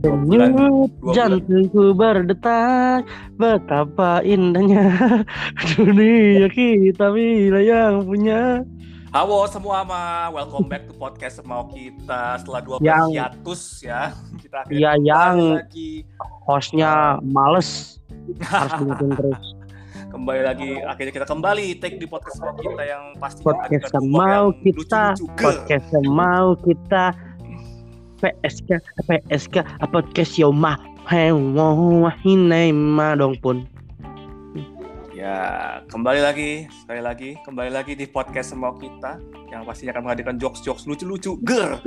bulan, jantungku berdetak Betapa indahnya Dunia kita bila yang punya. Halo semua ma, welcome back to podcast semau kita. Setelah dua Yang- hiatus ya. Kita akhirnya Iya, yang lagi. hostnya males. Harus diingetin terus. Kembali lagi. Akhirnya kita kembali take di podcast semau kita yang pasti Podcast ada humor mau yang kita. Podcast mau kita PSK PSK Podcast Yoma Hinema dong pun Ya, kembali lagi, sekali lagi, kembali lagi di podcast semau kita yang pastinya akan menghadirkan jokes-jokes lucu-lucu, ger.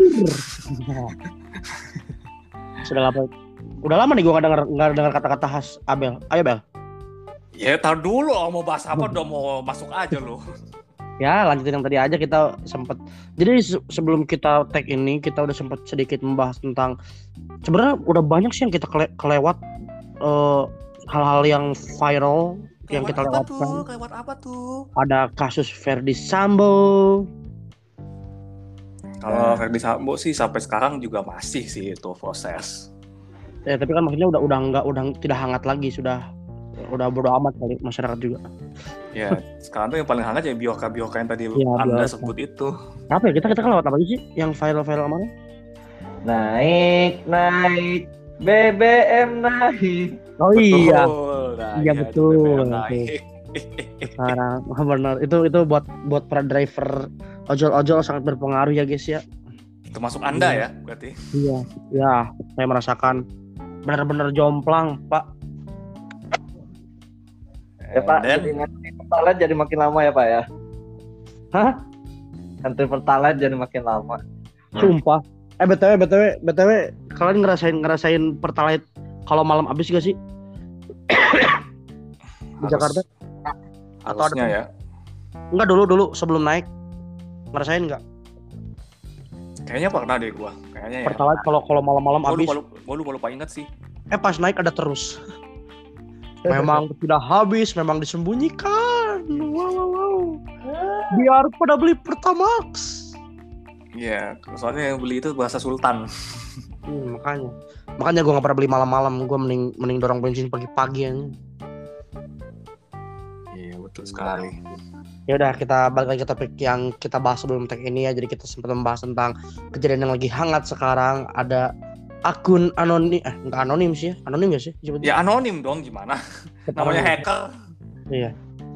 Sudah lama Udah lama nih gue gak denger, gak denger kata-kata khas Abel Ayo Bel Ya, tar dulu mau bahas apa udah mau masuk aja lo. Ya lanjutin yang tadi aja kita sempet Jadi se- sebelum kita tag ini kita udah sempet sedikit membahas tentang Sebenarnya udah banyak sih yang kita kele- kelewat eh, Hal-hal yang viral yang kita apa lewatkan tuh? Kelewat apa tuh? Ada kasus Ferdi Sambo Kalau Ferdi Sambo sih sampai sekarang juga masih sih itu proses. Ya tapi kan maksudnya udah udah nggak udah tidak hangat lagi sudah udah bodo amat kali masyarakat juga. Ya, sekarang tuh yang paling hangat ya bioka-bioka yang tadi Iya, Anda bioka. sebut itu. Apa ya kita kita kelewat apa sih yang viral-viral kemarin? Naik, naik, BBM naik. Oh iya. Betul. Nah, Iya, itu betul. BBM naik. Sekarang benar itu itu buat buat para driver ojol-ojol sangat berpengaruh ya guys ya. Termasuk Anda Iya. ya, berarti. Iya. Ya saya merasakan benar-benar jomplang pak. Ya Pak, Dan jadi ngantri pertalite jadi makin lama ya Pak ya. Hah? Ngantri pertalite jadi makin lama. Sumpah. Eh btw btw btw kalian ngerasain ngerasain pertalite kalau malam habis gak sih di harus- Jakarta? Atau harusnya ya. Enggak dulu dulu sebelum naik ngerasain nggak? Kayaknya pernah deh gua. Kayaknya ya. Pertalite kalau kalau malam-malam Gua habis lupa, lupa, gua lupa, lupa inget sih. eh pas naik ada terus memang tidak habis memang disembunyikan. Wow wow wow. Biar pada beli pertamax. Iya, soalnya yang beli itu bahasa Sultan. Hmm, makanya. Makanya gue nggak pernah beli malam-malam. Gue mending mending dorong bensin pagi-pagi aja. Iya, betul sekali. ya udah kita balik lagi ke topik yang kita bahas sebelum tag ini ya. Jadi kita sempat membahas tentang kejadian yang lagi hangat sekarang. Ada akun anonim eh enggak anonim sih ya anonim gak sih disebutnya? Ya anonim dong gimana? Namanya hacker. Iya.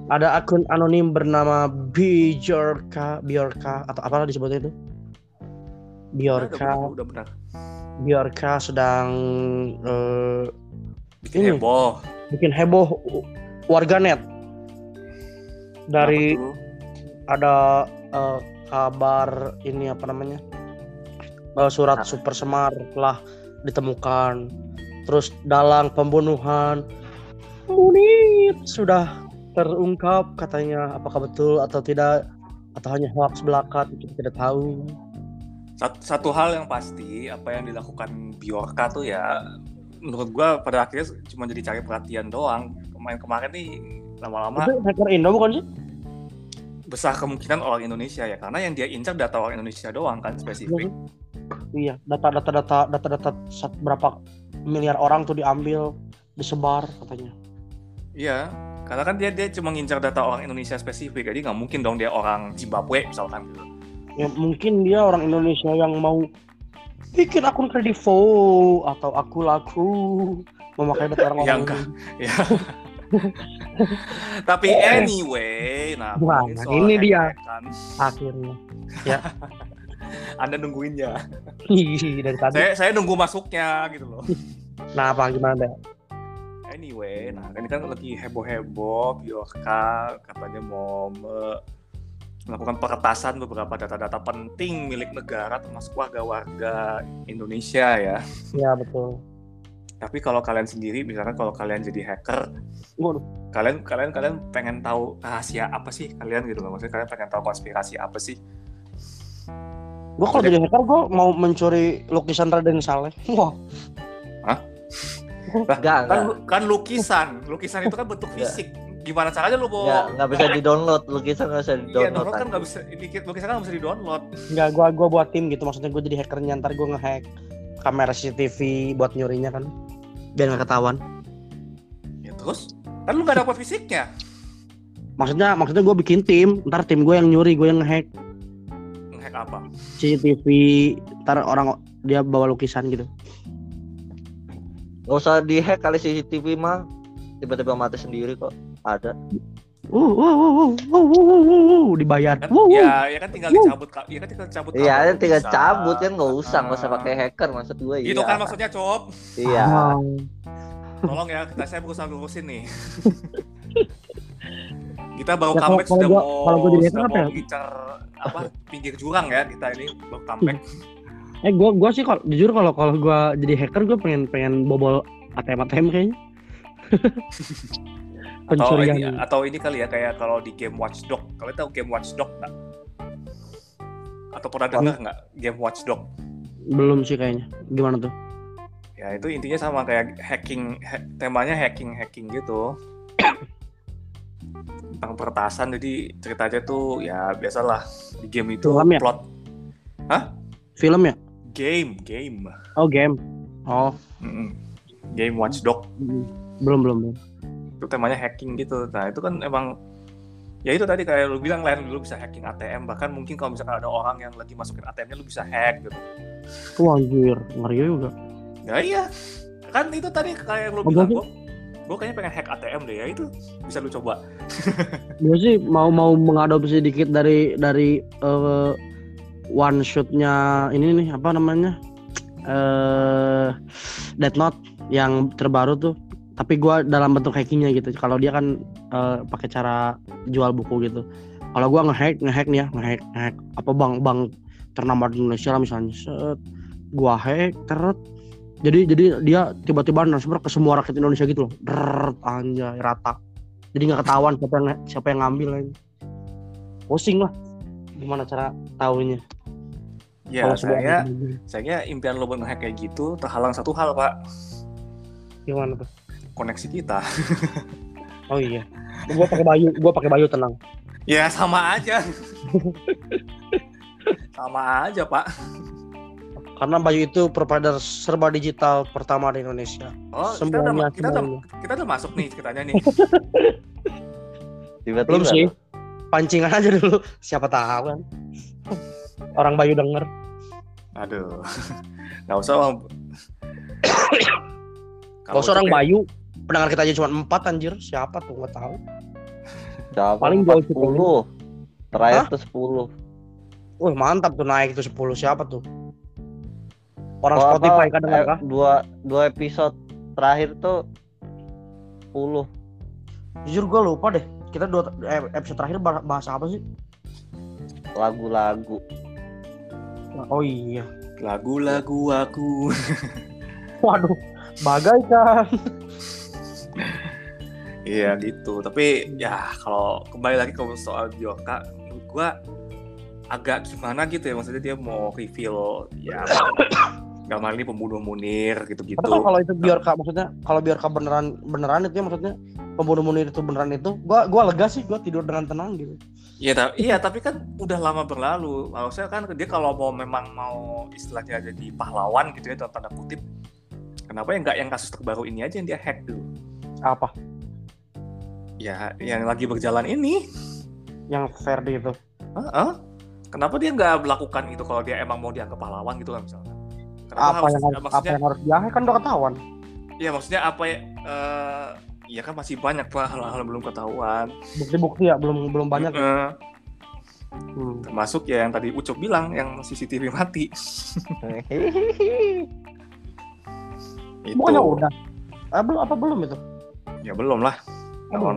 Ada akun anonim bernama Bjorka, Bjorka atau apalah disebutnya itu? Bjorka, Udah, udah benar. Bjorka sedang eh, Bikin Ini. heboh. bikin heboh warganet dari ada eh, kabar ini apa namanya Eh, surat super semar telah ditemukan. Terus dalang pembunuhan. Munir sudah terungkap katanya apakah betul atau tidak atau hanya hoax belaka kita tidak tahu. Sat- satu hal yang pasti apa yang dilakukan Bjorka tuh ya menurut gua pada akhirnya cuma jadi cari perhatian doang. Kemarin kemarin nih lama-lama hacker Indo bukan sih besar kemungkinan orang Indonesia ya karena yang dia incar data orang Indonesia doang kan spesifik. Iya. Data data data data data sat- berapa miliar orang tuh diambil disebar katanya. Iya karena kan dia dia cuma ngincar data orang Indonesia spesifik jadi nggak mungkin dong dia orang Zimbabwe misalkan gitu. Ya mungkin dia orang Indonesia yang mau bikin akun kredivo atau aku laku memakai data orang Ya, orang enggak. ya tapi anyway nah nah, ini dia. hack-hackan, akhirnya. Anda nungguinnya. Ih, dari tadi. Saya saya nunggu masuknya gitu loh. Nah apa gimana deh Anyway, nah ini kan lagi heboh-heboh, Bjorka katanya mau me- melakukan peretasan beberapa data-data penting milik negara termasuk warga-warga Indonesia ya. ya betul Tapi kalau kalian sendiri, misalkan kalau kalian jadi hacker, Waduh. kalian kalian kalian pengen tahu rahasia apa sih kalian gitu loh? Maksudnya kalian pengen tahu konspirasi apa sih? gua kalau jadi hacker gua mau mencuri lukisan Raden Saleh wah Enggak, Kan enggak. lu- kan lukisan, lukisan itu kan bentuk fisik. Gimana caranya lu mau Enggak, enggak bisa di-download. Lukisan enggak bisa Iya, di-download. download kan nggak bisa, lukisan kan nggak bisa di-download. Enggak, gua gua buat tim gitu maksudnya gua jadi hackernya ntar gua ngehack kamera CCTV buat nyurinya kan biar nggak ketahuan Ya terus kan lu nggak dapat fisiknya. maksudnya maksudnya gue bikin tim ntar tim gue yang nyuri gue yang ngehack Ngehack apa? CCTV ntar orang dia bawa lukisan gitu Nggak usah dihack kali CCTV mah. Tiba-tiba mati sendiri kok. Ada wow wow wow wow wow wow wow dibayar. Kan, wow, ya ya kan tinggal wow. dicabut Iya, kan tinggal dicabut iya kan tinggal bisa. cabut kan nggak usah nggak usah ah. pakai hacker maksud gue itu iya. kan maksudnya cop. Iya. Tolong ya kita saya berusaha ngurusin nih. Kita baru ya, comeback sudah gua, mau kalau gua sudah apa mau ngincar apa pinggir jurang ya kita ini baru comeback. Eh gue gue sih kalau jujur kalau kalau gue jadi hacker gue pengen pengen bobol ATM ATM kayaknya. atau ini pencurian atau ini kali ya kayak kalau di game Watch Dog. Kalian tahu game Watch Dog nggak? Atau pernah dengar nggak game Watch Dog? belum sih kayaknya gimana tuh Ya itu intinya sama kayak hacking, ha- temanya hacking hacking gitu. Tentang peretasan jadi ceritanya tuh ya biasalah di game itu Film ya? plot film ya game game oh game oh Mm-mm. game Watch Dog mm. belum belum belum itu temanya hacking gitu. Nah itu kan emang ya itu tadi kayak lu bilang lain lu bisa hacking ATM bahkan mungkin kalau misalkan ada orang yang lagi masukin ATM-nya lu bisa hack gitu. Wah anjir ngeri juga. Ya iya. Kan itu tadi kayak lu Oh, bilang gua gue kayaknya pengen hack ATM deh. Ya itu bisa lu coba. gue sih mau mau mengadopsi dikit dari dari eh, one shotnya ini nih apa namanya? Eh Death Note yang terbaru tuh tapi gua dalam bentuk hackingnya gitu. Kalau dia kan eh, pakai cara jual buku gitu. Kalau gua ngehack ngehack nih ya ngehack ngehack. Apa bang bang ternama di Indonesia lah misalnya. Set gua hack teret. Jadi jadi dia tiba-tiba transfer ke semua rakyat Indonesia gitu loh. Drrrt, anjay rata. Jadi nggak ketahuan siapa yang siapa yang ngambil lagi pusing lah. Gimana cara tahunya? Ya semua saya saya impian lo buat nge-hack kayak gitu terhalang satu hal pak. Gimana tuh koneksi kita. oh iya gua pakai bayu gua pakai bayu tenang ya sama aja. sama aja pak. karena bayu itu provider serba digital pertama di Indonesia Oh kita udah, semuanya kita udah semuanya. kita udah masuk nih ceritanya nih. Tiba-tiba. belum sih pancingan aja dulu siapa tahu kan orang bayu denger Aduh, nggak usah bang. kalau seorang bayu pendengar kita aja cuma empat anjir. Siapa tuh? Nggak tahu. Siapa? Paling jauh 10. Terakhir tuh 10. Wih mantap tuh naik itu 10 siapa tuh? Orang apa, Spotify kan dengar eh, kah dua dua episode terakhir tuh 10 jujur gue lupa deh. Kita dua eh, episode terakhir bah- bahas apa sih? Lagu-lagu. oh iya. Lagu-lagu aku. waduh bagaikan Iya gitu. Tapi ya kalau kembali lagi ke soal Bioka, menurut gua agak gimana gitu ya maksudnya dia mau reveal ya gambar ini pembunuh Munir gitu-gitu. Tapi kalau itu Biorka maksudnya kalau Biorka beneran beneran itu ya maksudnya pembunuh Munir itu beneran itu gua gua lega sih gua tidur dengan tenang gitu. Iya, ta- iya tapi kan udah lama berlalu. Harusnya kan dia kalau mau memang mau istilahnya jadi pahlawan gitu ya dalam tanda kutip. Kenapa ya nggak yang kasus terbaru ini aja yang dia hack dulu? Apa? Ya, yang lagi berjalan ini. Yang Verdi itu. Heeh. Kenapa dia nggak melakukan itu kalau dia emang mau dianggap pahlawan gitu kan misalnya? Kenapa Apa harus, yang harus, apa maksudnya, yang harus dia kan udah ketahuan. ya maksudnya apa ya? eh, ya kan masih banyak lah hal-hal belum ketahuan. Bukti-bukti ya belum belum banyak. ya. Heeh. Hmm. termasuk ya yang tadi Ucup bilang yang CCTV mati. Itu. Bukannya udah. Eh, belum apa belum itu? Ya belum lah. Oh,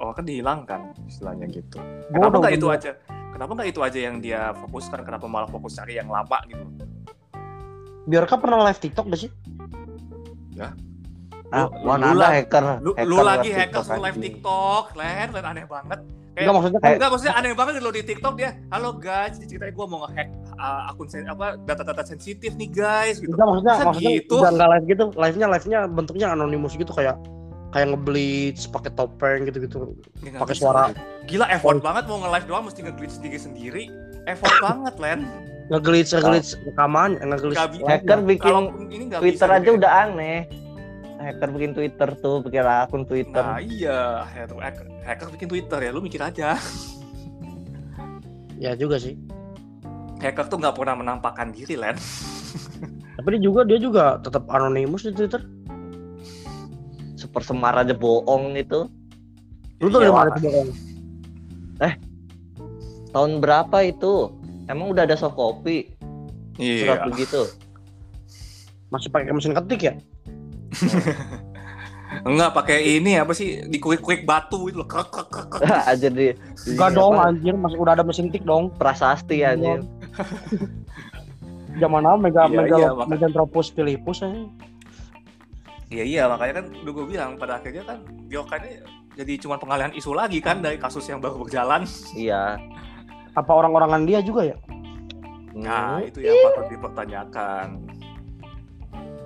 orang kan dihilangkan istilahnya gitu. Kenapa udah- nggak itu udah- aja? Kenapa nggak itu aja yang dia fokuskan? Kenapa malah fokus cari yang lama gitu? Biorka pernah live TikTok gak sih? Ah, Lu- mana lu ada lah- hacker. Lu, hacker lu lagi hacker TikTok lu live. TikTok, Len, Len aneh banget. Kayak, Enggak maksudnya kan Enggak, maksudnya aneh banget lo di TikTok dia. Halo guys, ceritanya gue mau nge-hack uh, akun sen apa data-data sensitif nih guys gitu. enggak maksudnya Masa maksudnya gitu? enggak, enggak live gitu. Live-nya live-nya bentuknya anonimus gitu kayak kayak ngeblitz pakai topeng gitu-gitu. Pakai suara. Gila effort banget mau nge-live doang mesti nge-glitch diri sendiri. Effort banget, Len. ngeglitch ngeglitch rekaman ngeglitch Nggak bi- Hacker bikin ini Twitter bisa aja gitu. udah aneh. Hacker bikin Twitter tuh, bikin akun Twitter. Nah iya, hacker, hacker, hacker bikin Twitter ya, lu mikir aja. ya juga sih Hacker tuh nggak pernah menampakkan diri, Len. tapi dia juga dia juga tetap anonimus di Twitter Super Semar aja bohong itu. lu tuh Iya, dari mana Pak. tuh bohong Tahun berapa itu? Emang udah ada soft copy surat Iya. begitu? masih pakai mesin ketik ya Enggak pakai ini apa sih di kuik-kuik batu itu loh. Krek, krek, krek, aja di, Enggak dong apa, anjir masih udah ada mesin tik dong prasasti anjir. zaman now mega Iya, mega iya, Meganthropus Philippus aja Iya iya makanya kan udah gue bilang pada akhirnya kan biokannya jadi cuma pengalihan isu lagi kan dari kasus yang baru berjalan. Iya. apa orang-orangan dia juga ya Nah Hmm. itu yang patut dipertanyakan.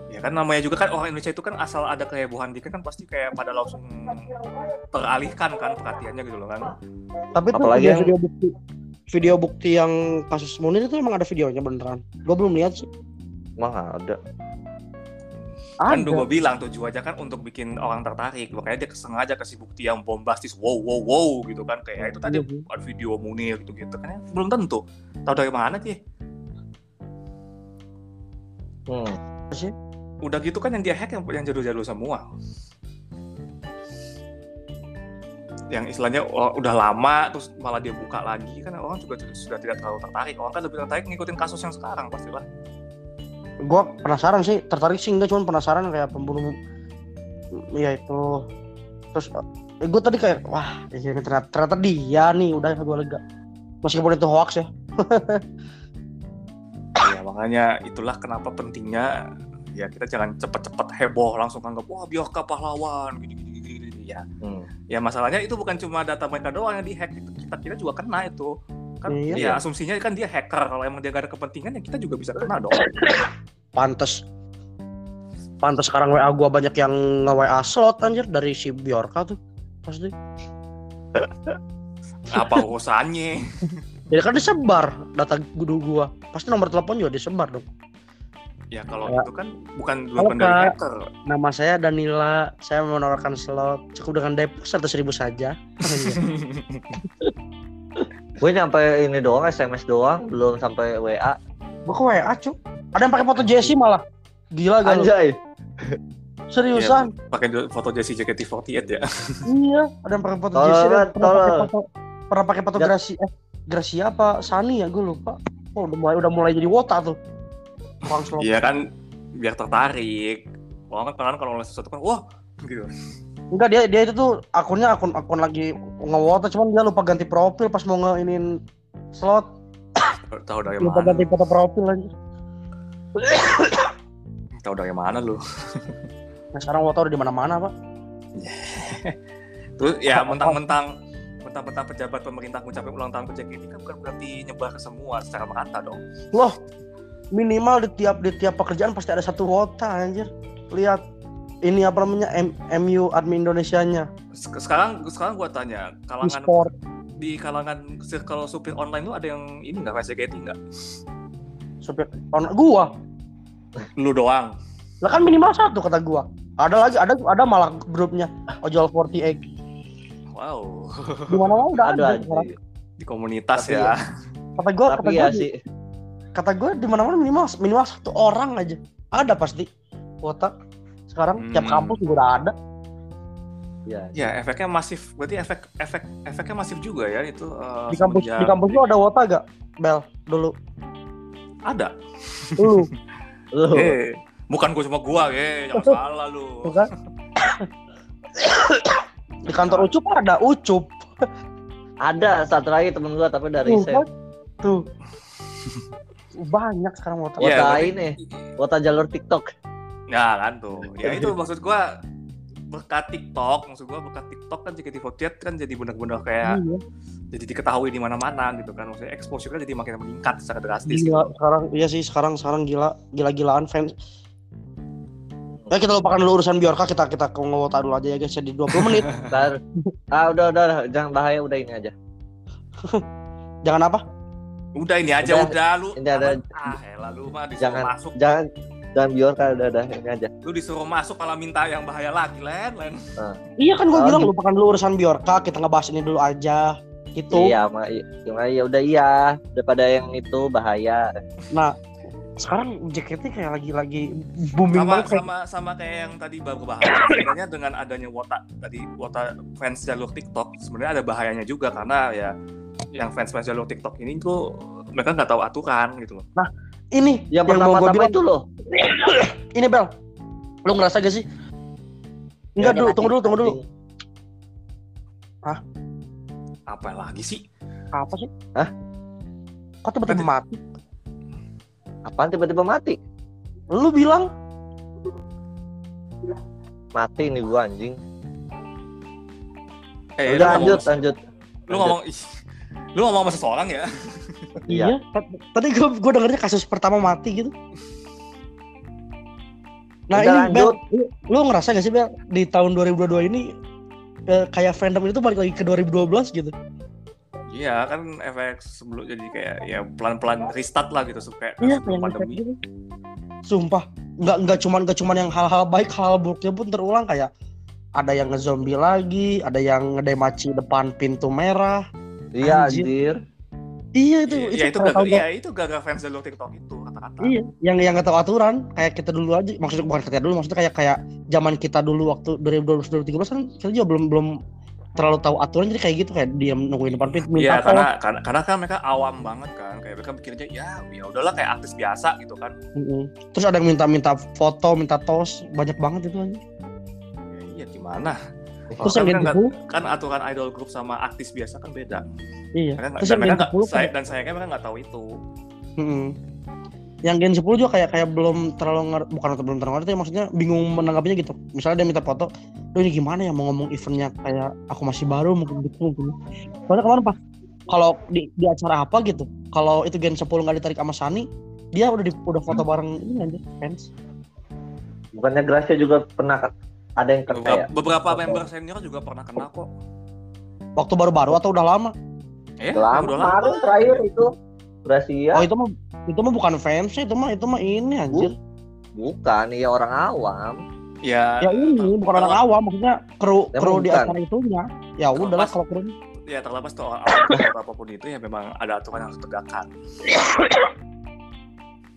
Ya kan namanya juga kan orang Indonesia itu kan asal ada kehebohan dikit kan pasti kayak pada langsung teralihkan kan perhatiannya gitu loh kan. tapi tuh Apalagi video, yang- video bukti video bukti yang kasus Munir itu emang ada videonya beneran gue belum lihat sih Emang ada. Kan gue bilang tujuannya kan untuk bikin orang tertarik. Makanya dia sengaja kasih bukti yang bombastis wow wow wow gitu kan kayak itu tadi Iya ada video Munir gitu gitu kan ya, belum tentu. Tahu dari mana sih? Hmm. Udah gitu kan yang dia hack yang yang jadul-jadul semua. Yang istilahnya oh, udah lama terus malah dia buka lagi kan orang juga sudah tidak terlalu tertarik. Orang kan lebih tertarik ngikutin kasus yang sekarang pastilah. Gue penasaran sih tertarik sih enggak cuma penasaran kayak pembunuh. Ya itu. Terus eh, gue tadi kayak wah ini ternyata, ternyata dia nih. Udah gue lega. Meskipun itu hoax ya. Ya makanya itulah kenapa pentingnya ya kita jangan cepet-cepet heboh langsung anggap wah biarkah pahlawan? Gini gini gini, gini. ya. Hmm. ya masalahnya itu bukan cuma data mereka doang yang dihack itu kita kita juga kena itu kan Iya. ya asumsinya kan dia hacker. Kalau emang dia gak ada kepentingan ya kita juga bisa kena dong. Pantes. Pantes sekarang WA gue banyak yang nge WA slot anjir dari si Bjorka tuh pasti. Apa urusannya? Ya kan disebar data guru gua. Pasti nomor telepon juga disebar dong. Ya kalau Ya. itu kan bukan bukan dari hacker. Nama saya Danila. Saya menawarkan slot cukup dengan depo seratus ribu saja Gue nyampe ini doang, SMS doang, belum sampai WA. gua ke WA cu ada yang pakai foto Jesse malah gila gak lu Anjay. seriusan pakai foto Jesse JKT48 ya Iya, ada yang pakai foto Tolol, Jessie, ada yang pernah pakai tolol. foto pernah pakai foto Ya. Gracia eh Gracia apa Sani ya gue lupa. Oh, udah mulai udah mulai jadi wota tuh. Orang slot. Iya kan biar tertarik orang kan kalau ngeliat sesuatu kan wah gitu Enggak dia dia itu tuh akunnya akun akun lagi ngewota cuman dia lupa ganti profil pas mau ngeinin slot tahu dari lupa mana ganti foto profil aja. tahu dari mana lu Nah, sekarang wota udah di mana-mana, Pak. Terus ya mentang-mentang mentang-mentang pejabat pemerintah ngucapin ulang tahun ke JKT kan bukan berarti nyebar ke semua secara merata dong. Loh, minimal di tiap di tiap pekerjaan pasti ada satu wota anjir. Lihat ini apa namanya? M- MU admin Indonesianya. Sek- Sekarang sekarang gua tanya, kalangan e-sport. di kalangan circle supir online lu ada yang ini nggak JKT nggak? supir on gua? Lu doang. lah kan minimal satu kata gua. Ada lagi ada ada malah grupnya ojol 48 Wow. di mana mana udah Ada. Di komunitas Tapi ya. kata gua kata Tapi gua ya di- sih, kata gua di mana mana minimal minimal satu orang aja. Ada pasti. Wota sekarang tiap Hmm. kampus juga udah ada ya. Ya efeknya masif. Berarti efek efek efeknya masif juga ya itu. eh, di kampus semenjak- di kampus lu ada wota gak bel dulu ada. lu Lu Eh, bukan gua cuma gua, eh jangan salah lu. tuh kan di kantor ucup ada ucup ada satu lagi temen gua tapi dari tuh set. kan tuh banyak sekarang wota Iya, Wota berarti- ini, wota jalur TikTok. Ya kan tuh. Ya itu maksud gua berkat TikTok, maksud gua berkat TikTok kan JKT48 kan jadi benar-benar kayak Iya. jadi diketahui di mana-mana gitu kan. Maksudnya exposure-nya jadi makin meningkat secara drastis. Gila, gitu. sekarang iya sih sekarang sekarang gila gila-gilaan fans. Ya kita lupakan dulu urusan Bjorka kita kita ke ngewota dulu aja ya guys ya di 20 menit. Ntar, ah udah udah jangan bahaya udah ini aja. Jangan apa? Udah ini aja Udah, udah, lu. ini ada- ah, elah lu mah Jangan masuk. jangan jangan biarkan udah udah ini aja. Lu disuruh masuk malah minta yang bahaya lagi, Len. Len. Iya kan gue Oh, bilang gitu. lupakan dulu urusan Biorka, kita ngebahas ini dulu aja. Gitu. Iya, mah cuma ya udah iya daripada yang itu bahaya. Nah, sekarang JKT kayak lagi-lagi booming Sama banget sama sama kayak yang tadi baru bahas. Sebenarnya dengan adanya wota tadi wota fans jalur TikTok, sebenarnya ada bahayanya juga karena ya yang fans-fans jalur TikTok ini tuh mereka nggak tahu aturan gitu loh. Ini Yang mau pertama gue bilang itu loh. ini Bel. Lu ngerasa gak sih? Enggak Yang dulu, tunggu dulu, tunggu dulu. anjing. Apa lagi sih? Apa sih? Hah? Kok tiba-tiba mati? Apaan tiba-tiba mati? Lu bilang Mati nih gua anjing. Eh, udah lanjut, ngomong- lanjut. Lu ngomong ih, lu ngomong sama seseorang ya? Iya. iya. Tadi gue gue dengernya kasus pertama mati gitu. Nah Udah, ini Bel, lanjut. lu, lu ngerasa gak sih Bel di tahun 2022 ini eh, kayak fandom itu balik lagi ke 2012 gitu? Iya kan efek sebelum jadi kayak ya pelan-pelan restart lah gitu supaya Iya, pandemi. gitu. Sumpah, nggak nggak cuman nggak cuman yang hal-hal baik, hal buruknya pun terulang kayak ada yang ngezombie lagi, ada yang ngedemaci depan pintu merah. Iya Anjir. anjir. Iya itu, Iya itu, itu kalau gagal, tahu- iya itu gagal fans jalur TikTok itu kata-kata. Iya, yang yang nggak tahu aturan kayak kita dulu aja. Maksudnya bukan kita dulu, maksudnya kayak kayak zaman kita dulu waktu 2012 2013 kan kita juga belum belum terlalu tahu aturan jadi kayak gitu kayak diam nungguin depan pintu Iya minta karena, tolong. karena karena kan mereka awam banget kan kayak mereka mikirnya ya ya udahlah kayak artis biasa gitu kan. Mm-mm. Terus ada yang minta-minta foto, minta tos, banyak banget itu aja. Ya, iya gimana? Terus kan, yang kan, gitu, kan aturan idol group sama artis biasa kan beda. iya. Mereka nggak- Terus dan yang mereka Gen nggak 10 saya, kayak, dan sayangnya mereka nggak tahu itu. Mm-mm. yang Gen 10 juga kayak kayak belum terlalu ngerti, bukan atau belum terlalu ngerti, maksudnya bingung menanggapinya gitu. Misalnya dia minta foto, lu ini gimana ya mau ngomong eventnya kayak aku masih baru mungkin gitu mungkin. Soalnya kemarin pas kalau di, di acara apa gitu, kalau itu Gen 10 nggak ditarik sama Sani, dia udah di, udah foto bareng ini aja fans. Bukannya Gracia juga pernah ada yang kena Beberapa, ya? beberapa member senior juga pernah kena kok. Waktu baru-baru atau udah lama? Ya, Udah lama udah kemarin terakhir itu Gracia Oh itu mah itu mah bukan fans itu mah itu mah ini anjir. bukan ya orang awam. Ya, Ya ini bukan orang awam maksudnya kru Emang kru di bukan? acara itunya. Ya Kalau udahlah kalau kru ya terlepas tuh orang awam apa pun itu ya memang ada aturan yang harus ditegakkan.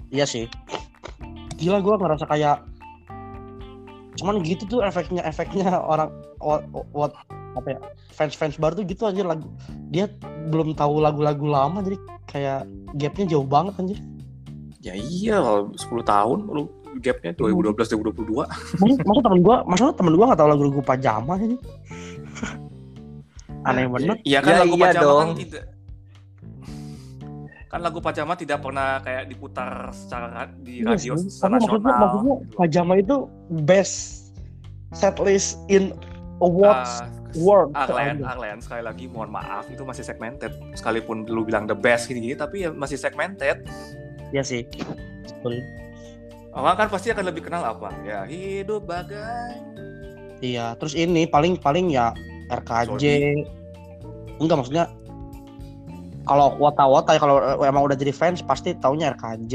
Iya sih. Gila gua ngerasa kayak cuman gitu tuh efeknya efeknya orang what, what apa ya fans fans baru tuh gitu aja lagu dia belum tahu lagu-lagu lama jadi kayak gapnya jauh banget anjir. Ya iya, kalau 10 tahun lu gapnya 2012 2022. masa, masa temen gua masa temen gua nggak tahu lagu-lagu pajama aja aneh banget Iya kan Ya, lagu iya pajama dong. kan tidak kan lagu pajama tidak pernah kayak diputar secara di Iya radio sih. secara maksudnya, nasional. maksudnya gitu. pajama itu best setlist in awards Ah, world Arlen. Arlen, sekali lagi mohon maaf itu masih segmented. Sekalipun lu bilang the best gini-gini tapi ya masih segmented. Iya sih. Betul. Orang kan pasti akan lebih kenal apa? Ya hidup bagai Iya, terus ini paling paling ya RKJ. Enggak maksudnya kalau wota-wota ya kalau emang udah jadi fans pasti taunya RKJ,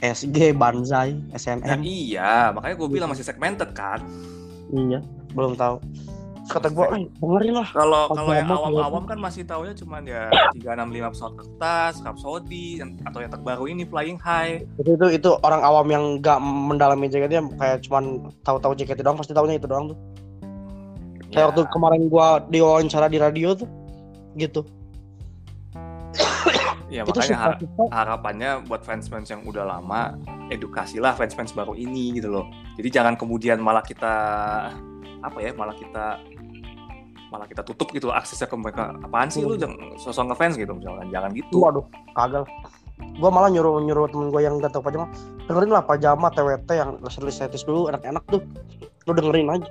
SG, Banzai, Nah, SNM. iya, makanya gue bilang masih segmented kan. Iya, belum tahu. Kata gue, eh, dengerin lah. Kalau kalau yang awam-awam kan masih taunya cuman ya 365 pesawat kertas, Rhapsody, atau yang terbaru ini Flying High. Itu itu itu orang awam yang nggak mendalami JKT kayak cuman tahu-tahu JKT doang pasti taunya itu doang tuh. Kayak Ya, waktu kemarin gua diwawancara di radio tuh gitu. Ya itu makanya har- harapannya buat fans-fans yang udah lama edukasilah fans-fans baru ini gitu loh. Jadi jangan kemudian malah kita apa ya, malah kita malah kita tutup gitu aksesnya ke mereka. Apaan sih lu jangan sosok ngefans gitu misalkan. Jangan gitu. Waduh, kagak. Gua malah nyuruh nyuruh temen gua yang gak tau pajama, dengerin lah pajama TWT yang list setis dulu enak-enak tuh. Lu dengerin aja.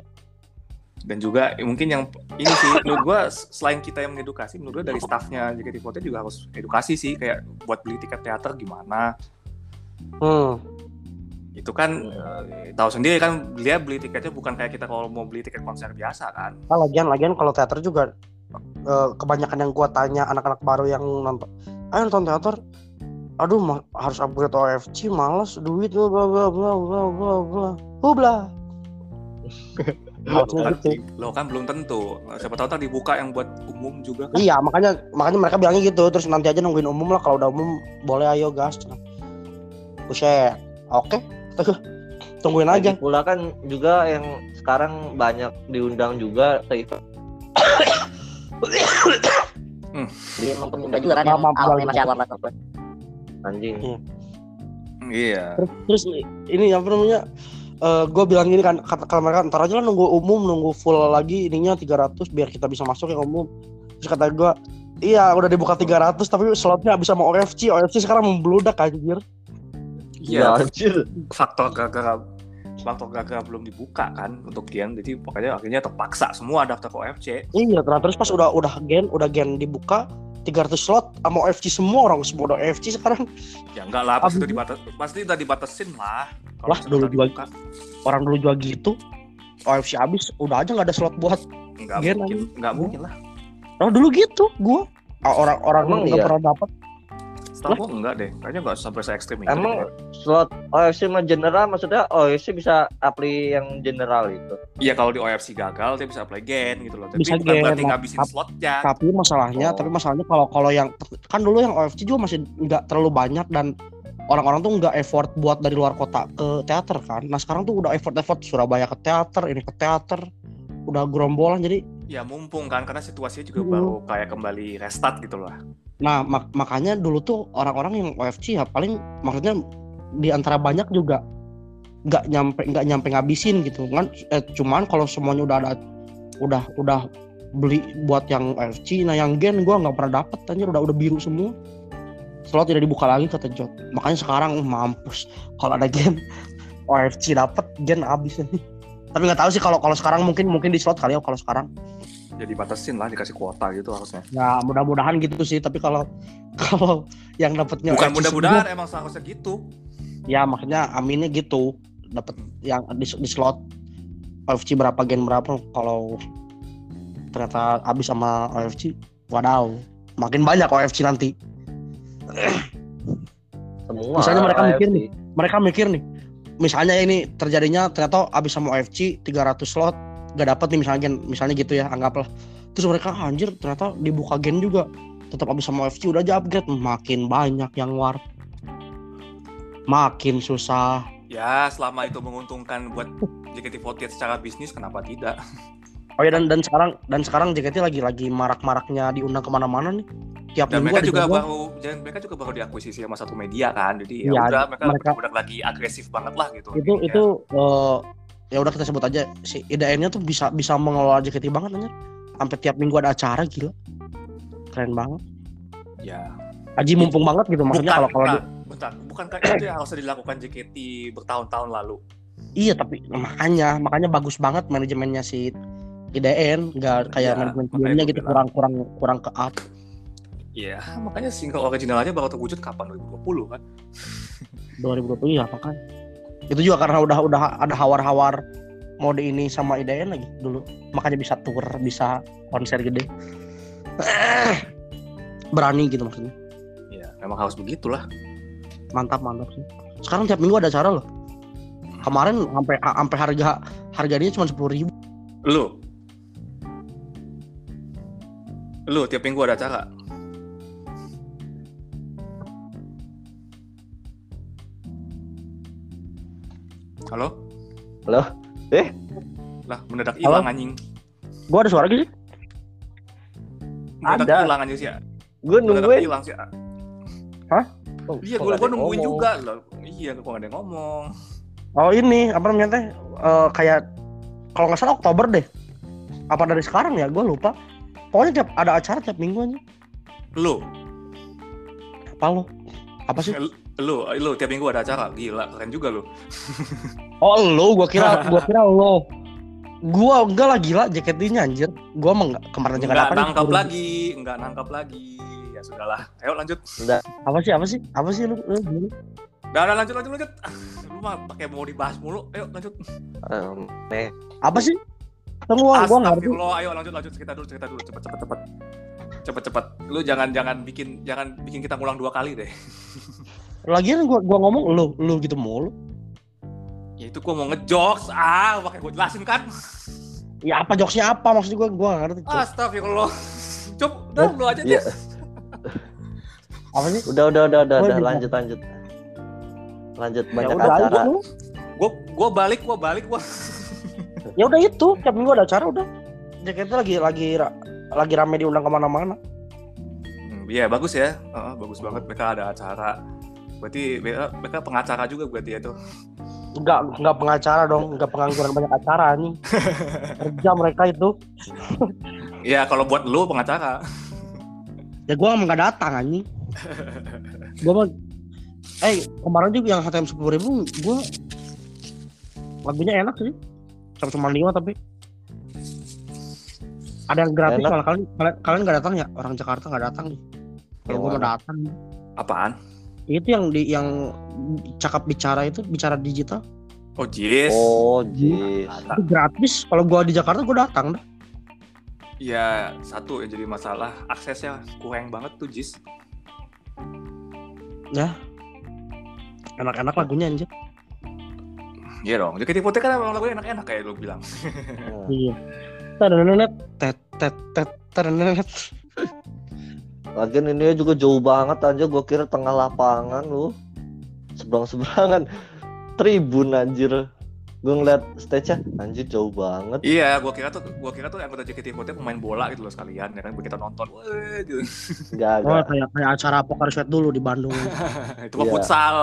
Dan juga eh, mungkin yang ini sih menurut gua s- selain kita yang mengedukasi, menurut gua dari staffnya JKT48 juga harus edukasi sih kayak buat beli tiket teater gimana. Hmm. Itu kan eh, tahu sendiri kan dia beli tiketnya bukan kayak kita kalau mau beli tiket konser biasa kan. Nah, lagian lagian kalau teater juga eh, kebanyakan yang gua tanya anak-anak baru yang nonton, ayo nonton teater, aduh ma- harus upgrade OFC males duit bla bla bla bla bla bla bla bla Kan, gitu. lo kan belum tentu. Siapa tahu tadi dibuka yang buat umum juga kan. Iya, makanya makanya mereka bilangnya gitu. Terus nanti aja nungguin umum lah. Kalau udah umum boleh ayo gas. Buset. Oke. Tungguin Lagi aja. pula kan juga yang sekarang banyak diundang juga ke event. Hmm. Dia juga kan yang awalnya masih awal Anjing. Iya. Terus, terus ini apa namanya? Gue bilang gini kan kata kalau mereka ntar aja lah nunggu umum nunggu full lagi ininya 300 biar kita bisa masuk yang umum terus kata gue iya udah dibuka 300 tapi slotnya bisa mau OFC OFC sekarang membludak anjir Iya. anjir. Faktor gara-gara faktor gara-gara belum dibuka kan untuk Gen. Jadi pokoknya akhirnya terpaksa semua daftar ke OFC. iya terus pas udah udah gen udah gen dibuka 300 slot sama OFC semua orang semua udah OFC sekarang. Ya enggak lah, pasti udah dibatas, pasti udah dibatasin lah. Lah, dulu udah juga- dibuka, orang dulu juga gitu. OFC habis udah aja nggak ada slot buat. Enggak Gen mungkin, enggak mungkin lah. oh dulu gitu gua. Orang orang Emang nggak iya? pernah dapat Setahu gua enggak deh, kayaknya enggak sampai se ekstrim itu. Emang slot OFC mah general maksudnya OFC bisa apply yang general itu. Iya kalau di OFC gagal dia bisa apply Gen gitu loh. Tapi Bisa bukan Gen, berarti ngabisin ap- slotnya. tapi masalahnya Oh. tapi masalahnya kalau kalau yang kan dulu yang OFC juga masih nggak terlalu banyak dan orang-orang tuh nggak effort buat dari luar kota ke teater kan nah sekarang tuh udah effort effort Surabaya ke teater ini ke teater udah gerombolan jadi Ya mumpung kan karena situasinya juga Hmm. baru kayak kembali restart gitu loh. Nah mak- makanya dulu tuh orang-orang yang OFC ya paling maksudnya di antara banyak juga nggak nyampe nggak nyampe ngabisin gitu kan. Eh, cuman kalau semuanya udah ada udah udah beli buat yang OFC nah yang gen gua nggak pernah dapet anjir udah udah biru semua. Slot tidak dibuka lagi kata Jot. Makanya sekarang mampus kalau ada gen OFC dapet gen abis nih tapi nggak tahu sih kalau kalau sekarang mungkin mungkin di slot kali ya kalau sekarang Jadi batasin lah dikasih kuota gitu harusnya. ya mudah-mudahan gitu sih tapi kalau kalau yang dapetnya Bukan OFC mudah-mudahan emang seharusnya gitu. ya maksudnya aminnya gitu dapat yang di, di slot OFC berapa gen berapa kalau ternyata habis sama OFC wadaw makin banyak OFC nanti Semua. Misalnya mereka AFC. mikir nih. mereka mikir nih misalnya ini terjadinya ternyata habis sama OFC 300 slot gak dapat nih misalnya gen misalnya gitu ya anggaplah. Terus mereka "Ah, anjir ternyata dibuka gen juga. Tetap habis sama OFC udah aja upgrade. Makin banyak yang war. Makin susah. Ya selama itu menguntungkan buat JKT48 secara bisnis kenapa tidak? Oh ya dan dan sekarang dan sekarang JKT lagi lagi marak-maraknya diundang ke mana-mana nih. Tiap Dan minggu mereka ada juga baru dan mereka juga baru diakuisisi sama satu media kan. Jadi ya Iya, udah mereka, mereka- udah lagi agresif banget lah gitu. itu Jadinya. itu eh, ya udah kita sebut aja si IDN-nya tuh bisa bisa mengelola JKT banget anjir. Sampai tiap minggu ada acara gila. Keren banget. ya Aji mumpung banget gitu maksudnya kalau kalau nah, di- bentar, bukankah itu yang harus dilakukan JKT bertahun-tahun lalu? iya tapi makanya makanya bagus banget manajemennya si IDN nggak kayak Iya, manajemen sebelumnya gitu kurang kurang kurang ke up. Iya, makanya single original aja baru terwujud kapan? 2020 kan? 2020 ya makanya itu juga karena udah udah ada hawar-hawar mode ini sama IDN lagi dulu. Makanya bisa tour bisa konser gede. Berani gitu maksudnya. Iya, memang harus begitulah. mantap mantap sih. Sekarang tiap minggu ada acara loh. Kemarin sampai sampai harga harganya cuma sepuluh ribu. Lu. Lu tiap minggu ada acara. Halo? Halo? Eh? Lah, mendadak hilang anjing. gua ada suara gitu Mendadak Ada. hilang anjing sih. Gue Mendadak nungguin. hilang sih. Oh, Iya, gua, gua nungguin ngomong? juga loh. Iya, kok gak ada yang ngomong. oh ini apa namanya teh Eh, kayak kalau nggak salah Oktober deh apa dari sekarang ya gua lupa pokoknya tiap ada acara tiap minggu aja Lu, apa lo apa sih lu, lu tiap minggu ada acara. Gila, keren juga lu. Oh lo, gua kira gua kira lo. Gua enggak lah gila JKT-nya anjir. Gua emang enggak kemarin aja Enggak enggak nangkap lagi, enggak nangkap lagi. Ya sudahlah. Ayo lanjut. Apa sih? Apa sih? Apa sih lu? lu, lu? Udah, udah lanjut lanjut lanjut. Lu mah pakai mau dibahas mulu. Ayo lanjut. Em, eh, Apa sih? Tunggu gua nggak ngerti. Astagfirullah, ayo lanjut lanjut cerita dulu cerita dulu cepet cepet cepet cepet cepet lu jangan jangan bikin jangan bikin kita ngulang dua kali deh Lagian gua gua ngomong lu lu gitu mulu. Ya itu gua mau ngejokes, ah, makanya gua jelasin kan. Ya apa jokesnya apa maksud gua gua nggak ngerti. Astagfirullah. Cuk, udah lu aja Iya. deh. Apa sih? Udah udah udah udah, udah lanjut lanjut. Lanjut Ya banyak udah aja acara. Gua gua balik, gua balik, gua. Ya udah itu tiap minggu ada acara udah. Jaketnya lagi lagi lagi rame diundang ke mana-mana. Hmm, Iya, bagus ya. Heeh, bagus banget mereka ada acara. Berarti mereka, mereka pengacara juga berarti ya tuh. Enggak enggak pengacara dong, enggak pengangguran banyak acara nih. Kerja mereka itu. Iya, kalau buat lu pengacara. Ya gua emang nggak datang anjing. gua mah Eh kemarin juga yang HTM sepuluh ribu gua lagunya enak sih. Sama cuma lima tapi ada yang gratis Enak. malah kalian kalian kalian nggak datang ya orang Jakarta nggak datang nih. Kalau gua mau datang Apaan? itu yang di yang cakap bicara itu bicara digital Oh, jis. Oh, jis. itu gratis kalau gua di Jakarta gua datang dah Iya, satu yang jadi masalah aksesnya kurang banget tuh jis. enak-enak lagunya anjir Iya dong. JKT48 kan emang lagunya enak-enak kayak lu bilang. Iya Tadananet, tet tet tet tadananet. Lagian ini juga jauh banget aja gua kira tengah lapangan lu. Seberang-seberangan tribun anjir. Gue ngeliat stage-nya anjir jauh banget. Iya, gua kira tuh gua kira tuh anggota JKT48 pemain bola gitu loh sekalian ya kan kita nonton. Wah, gitu. Enggak, Oh, kayak kayak acara poker sweat dulu di Bandung. Itu mah Iya. futsal.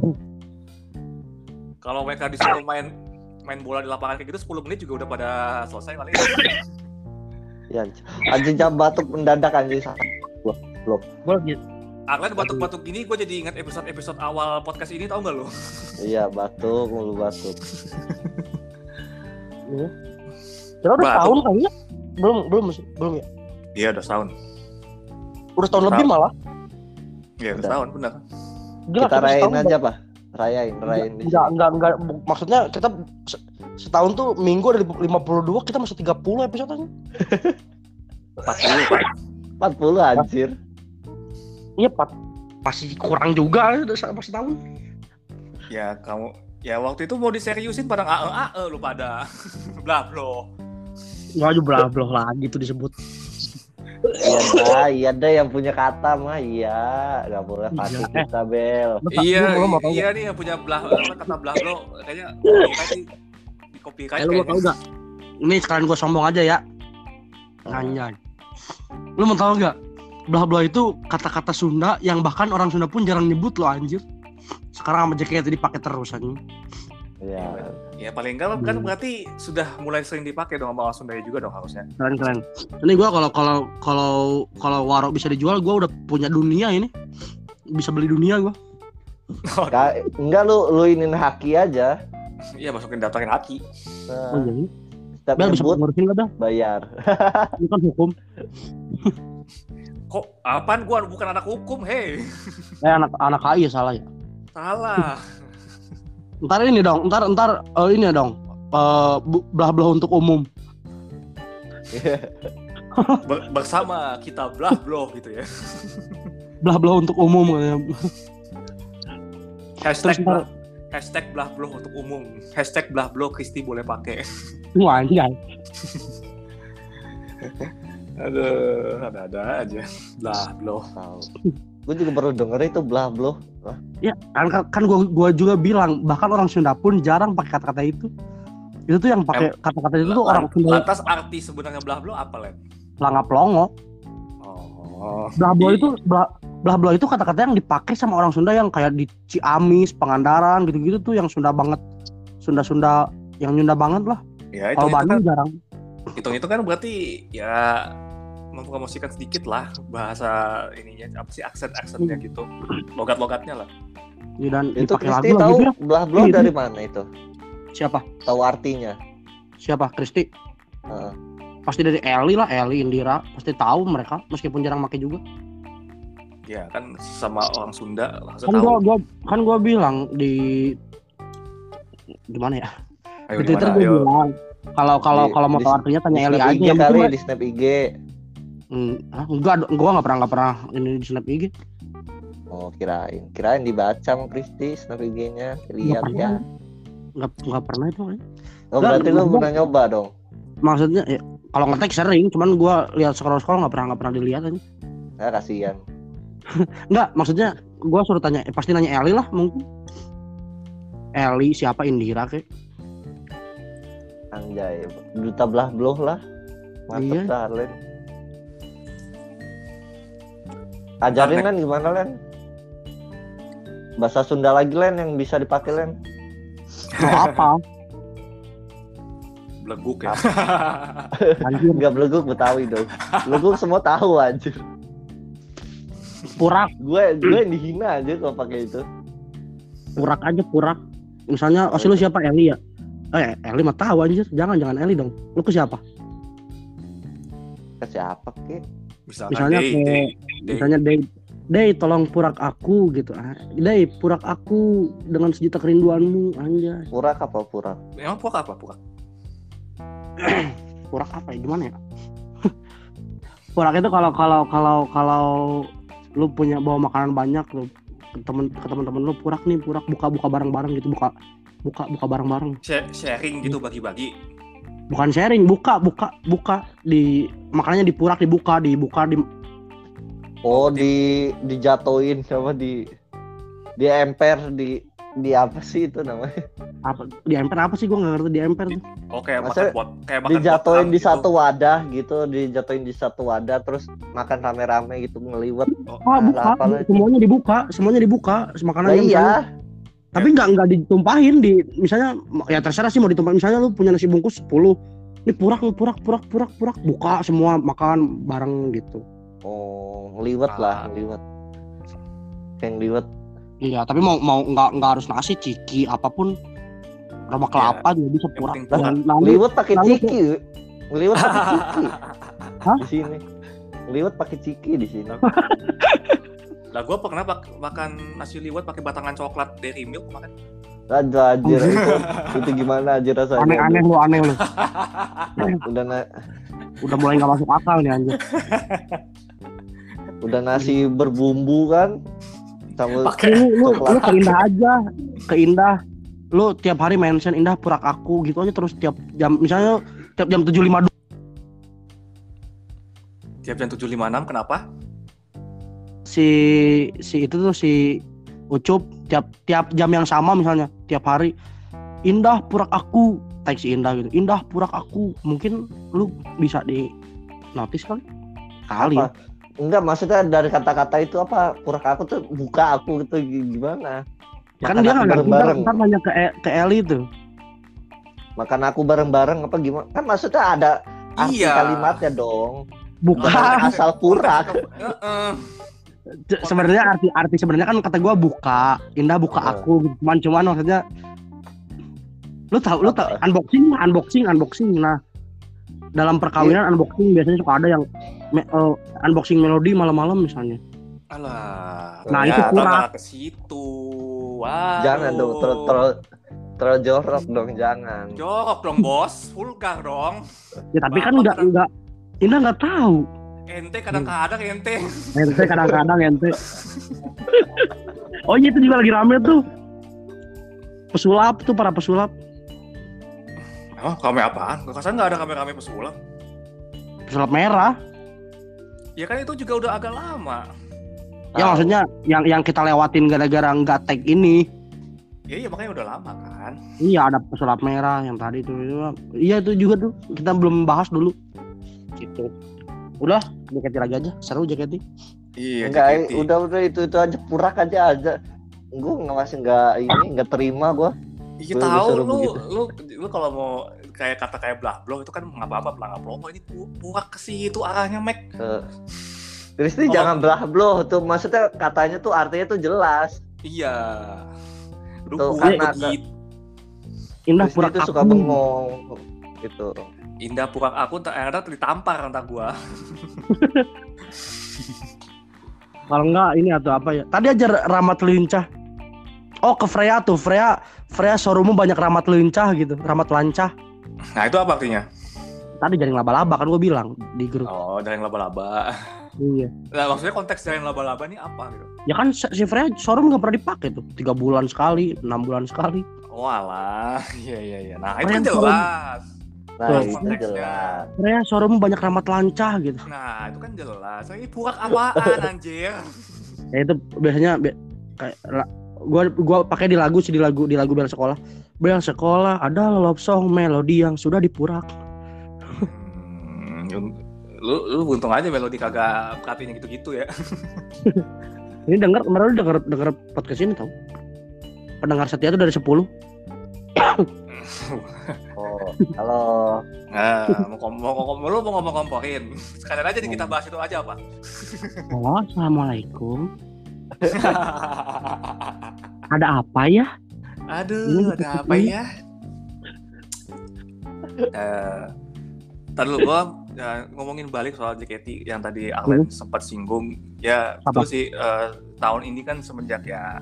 Kalau mereka disuruh main main bola di lapangan kayak gitu 10 menit juga udah pada selesai kali. Ya, anjir. anjir jam batuk mendadak anjir. Gue lagi Arlen batuk-batuk gini gue jadi ingat episode-episode awal podcast ini tau gak lo? Iya, batuk, mulu batuk. Kira udah tahun kali ya? Belum, belum sih, belum ya. Iya udah setahun. Udah tahun lebih malah. Iya udah Udah. setahun benar. Gila, Kita rayain setahun aja, Pak. Rayain, rayain Enggak, sini. enggak, enggak. Maksudnya kita se- setahun tuh minggu ada 52, kita masih 30 episode aja. 40 40 anjir. Iya, Pak. Masih kurang juga udah sama setahun. Ya kamu ya waktu itu mau diseriusin pada AE AE lu pada. Blah bro. Enggak aja belah lagi tuh disebut. Iya dah, iya dah yang punya kata mah iya. Gak boleh pakai Iya, eh. kita, Bel. Iya, lu- lu mau tahu iya nih yang punya blah apa kata blah bro kayaknya di copyright Eh, lu mau tahu kayaknya. gak? Ini sekalian gue sombong aja ya. Anjay. Lu mau tahu gak? Belah belah itu kata-kata Sunda yang bahkan orang Sunda pun jarang nyebut loh anjir. Sekarang sama JKT dipakai terus anjing. Iya. Ya paling enggak kan Hmm. berarti sudah mulai sering dipakai dong sama orang Sunda juga dong harusnya. Keren keren. Ini gua kalau kalau kalau kalau warok bisa dijual, gua udah punya dunia ini. Bisa beli dunia gua. Ka- enggak lu lu inin haki aja. Iya masukin daftarin haki. Oh Nah, iya. setiap Bel bisa ngurusin Bel? bayar. Ini kan hukum. Kok apaan gua bukan anak hukum, hei. Eh anak anak KI ya salah ya. Salah. Ntar ini dong, ntar ntar eh, ini ya dong. Eh, bu- belah-belah untuk umum. Ber- bersama kita blah blah gitu ya. Belah-belah untuk umum katanya. Hashtag Terus hashtag blah blah untuk umum. Hashtag blah blah Kristi boleh pakai. Wah anjay. Aduh, ada-ada aja. Blah blah. Gue juga baru denger itu blah blah. Ya, kan kan, kan gua gua juga bilang bahkan orang Sunda pun jarang pakai kata-kata itu. Itu tuh yang pakai kata-kata itu tuh orang Sunda Lantas arti sebenarnya blah blah apa, Len? langap longo. Oh. Blablo Di- itu bla, blablo itu kata-kata yang dipakai sama orang Sunda yang kayak di Ciamis, Pangandaran gitu-gitu tuh yang Sunda banget. Sunda-Sunda yang Sunda banget lah. ya itu, Kalau itu kan Bandung jarang. hitung itu kan berarti ya mempromosikan sedikit lah bahasa ininya apa sih aksen aksennya gitu logat logatnya lah Ya, dan Itu Kristi lagu tahu blah blah Iya, dari mana itu? Siapa? Tahu artinya? Siapa? Kristi. Heeh. Pasti dari Eli lah, Eli Indira. Pasti tahu mereka meskipun jarang pakai juga. ya kan sama orang Sunda langsung Kan tahu gua, gua kan gua bilang di gimana ya? ayo di Twitter gimana gua ayo bilang kalau kalau kalau mau tahu artinya tanya Di Eli aja kali di snap IG. Hmm, ah, enggak, gua nggak pernah nggak pernah ini di snap IG. Oh kirain, kirain dibaca sama Kristi story IG-nya, lihat ya. nggak nggak pernah itu kan. Oh Nggak, berarti lu pernah nyoba dong. maksudnya ya, kalau ngetek sering cuman gua lihat scroll scroll nggak pernah nggak pernah dilihat aja Nah, kasihan. nggak maksudnya gua suruh tanya eh, pasti nanya Eli lah mungkin Eli siapa Indira kek Anjay, duta belah beloh lah. Mantep Iya. dah, Ajarin. Len gimana Len? Bahasa Sunda lagi Len yang bisa dipakai Len. mau apa Beleguk ya. anjir Enggak beleguk Betawi dong. Beleguk semua tahu anjir. purak Gue gue yang dihina aja kalau pakai itu. purak aja purak misalnya oh lu siapa Eli ya eh Eli mah tahu anjir jangan jangan Eli dong lu ke siapa Ke siapa ke? Misalkan Misalnya Day, kayak- Day, Day. misalnya Day Day tolong purak aku gitu ah Day purak aku dengan sejuta kerinduanmu anjay Purak apa purak? Emang puak apa puak? purak apa ya gimana ya purak itu kalau kalau kalau kalau lu punya bawa makanan banyak lu ke temen ke teman-teman lu purak nih purak buka buka bareng-bareng gitu buka buka buka bareng-bareng Share- Sharing gitu bagi-bagi. Bukan sharing buka buka buka. Di makanannya dipurak dibuka dibuka di Oh di dijatoin sama di di emper di di apa sih itu namanya? apa di emper apa sih? Gua nggak ngerti di emper tuh. Oh kayak Maksudnya makan buat kayak makan Dijatoin buat di gitu. satu wadah gitu, dijatoin di satu wadah terus makan rame-rame gitu ngeliwet. Oh, oh buka. semuanya dibuka semuanya dibuka. Nah, makanannya iya, tapi nggak nggak ditumpahin di misalnya ya terserah sih mau ditumpahin misalnya lu punya nasi bungkus 10 ini purak purak purak purak purak buka semua makan bareng gitu oh ngeliwet lah, Ah. ngeliwet. Kayak ngeliwet. iya tapi mau mau nggak nggak harus nasi ciki apa pun roma kelapa juga bisa Yang purak dan lalu Ngeliwet pakai ciki. Ngeliwet pakai ciki. Hah? Di sini. Ngeliwet pakai ciki di sini. Lah gua pernah bak- makan nasi liwet pakai batangan coklat dari milk kemarin. Aduh anjir itu, itu gimana anjir rasanya? aneh aneh lu aneh lu Udah na- udah mulai nggak masuk akal nih anjir udah nasi berbumbu kan sama Pakai lu lu, lu Coklat. ke Indah aja ke Indah lu tiap hari mention Indah purak aku gitu aja terus tiap jam misalnya tiap jam tujuh lima tiap jam 7.56 kenapa? Si si itu tuh si Ucup tiap tiap jam yang sama misalnya tiap hari Indah purak aku tag si Indah gitu Indah purak aku mungkin lu bisa di notice kali kali ya. apa? Enggak maksudnya dari kata-kata itu apa? Purak aku tuh buka aku gitu gi- gimana? kan Makan dia nggak bareng-bareng. ntar nanya ke E- ke Eli tuh Makan aku bareng-bareng apa gimana? Kan maksudnya ada arti Iya. kalimatnya dong. bukan Bukan asal purak. Sebenarnya arti arti sebenarnya kan kata gua buka Indah buka Heeh. aku gitu. cuman cuman maksudnya lu tahu lu tahu Apa? unboxing unboxing unboxing nah dalam perkawinan unboxing biasanya suka ada yang me- eh, unboxing melodi malam-malam misalnya Alah. Nah, ternyata itu malah ke situ. Wow. Jangan dong, terlalu terlalu terlalu jorok dong, jangan. Jorok dong, Bos. Vulgar dong. ya tapi kan Apa nggak nggak Indah nggak tahu Ente kadang-kadang ente. ente kadang-kadang ente oh iya itu juga lagi rame tuh pesulap tuh para pesulap Oh, kame apaan? Gak nggak ada kamera-kamera pesulap. pesulap merah Ya kan itu juga udah agak lama. ya maksudnya yang yang kita lewatin gara-gara nggak tag ini Ya iya makanya udah lama kan. Iya ada pesulap merah yang tadi itu. Iya itu juga tuh kita belum bahas dulu. Gitu. Udah JKT lagi aja seru JKT. Iya, Enggak, JKT. udah udah itu itu aja purak aja aja. Gue nggak masih nggak ini nggak terima gue. Iya Gua tahu lu, begitu. lu lu kalau mau kayak kata kayak belah blok itu kan ngapa apa belah blok ini pu- purak ke situ arahnya Mac. Kristi Oh. jangan belah bloh tuh maksudnya katanya tuh artinya tuh jelas. Iya. Lu Tuh, ada- begitu. Indah tuh aku. suka bengong gitu. Indah purak aku ada ditampar entar gua. Kalau enggak ini atau apa ya? Tadi aja ramat lincah. Oh ke Freya tuh Freya Freya showroommu banyak ramat lincah gitu, ramat lancah. Nah, itu apa artinya? Tadi jaring laba-laba kan gue bilang di grup. Oh, dari laba-laba. Iya. Nah, maksudnya konteks dari laba-laba nih apa gitu? Ya kan si Freya showroom nggak pernah dipakai tuh. Tiga bulan sekali, enam bulan sekali. Oh alah, iya iya iya. Nah itu kan jelas. Nah, Tuh, itu konteksnya. jelas. Freya showroom banyak ramat lancah gitu. Nah itu kan jelas. Ini purak apaan anjir? Ya itu biasanya bi- kayak gua gua pakai di lagu sih di lagu di lagu bel sekolah. Bel sekolah ada love song melodi yang sudah dipurak. Hmm, lu lu buntung aja melodi kagak perhatiin gitu-gitu ya. Ini denger kemarin lu denger denger podcast ini tau. Pendengar setia itu dari 10 Oh, halo. Nah, mau kom- mau kom- lu mau ngomong komporin. Sekalian aja nih kita bahas itu aja apa? Oh, assalamualaikum. Ada apa ya? Aduh, ada apa ya? Eh, Ntar dulu gua ya, ngomongin balik soal JKT yang tadi Arlen sempat singgung. Ya, Apa? betul sih eh, tahun ini kan semenjak ya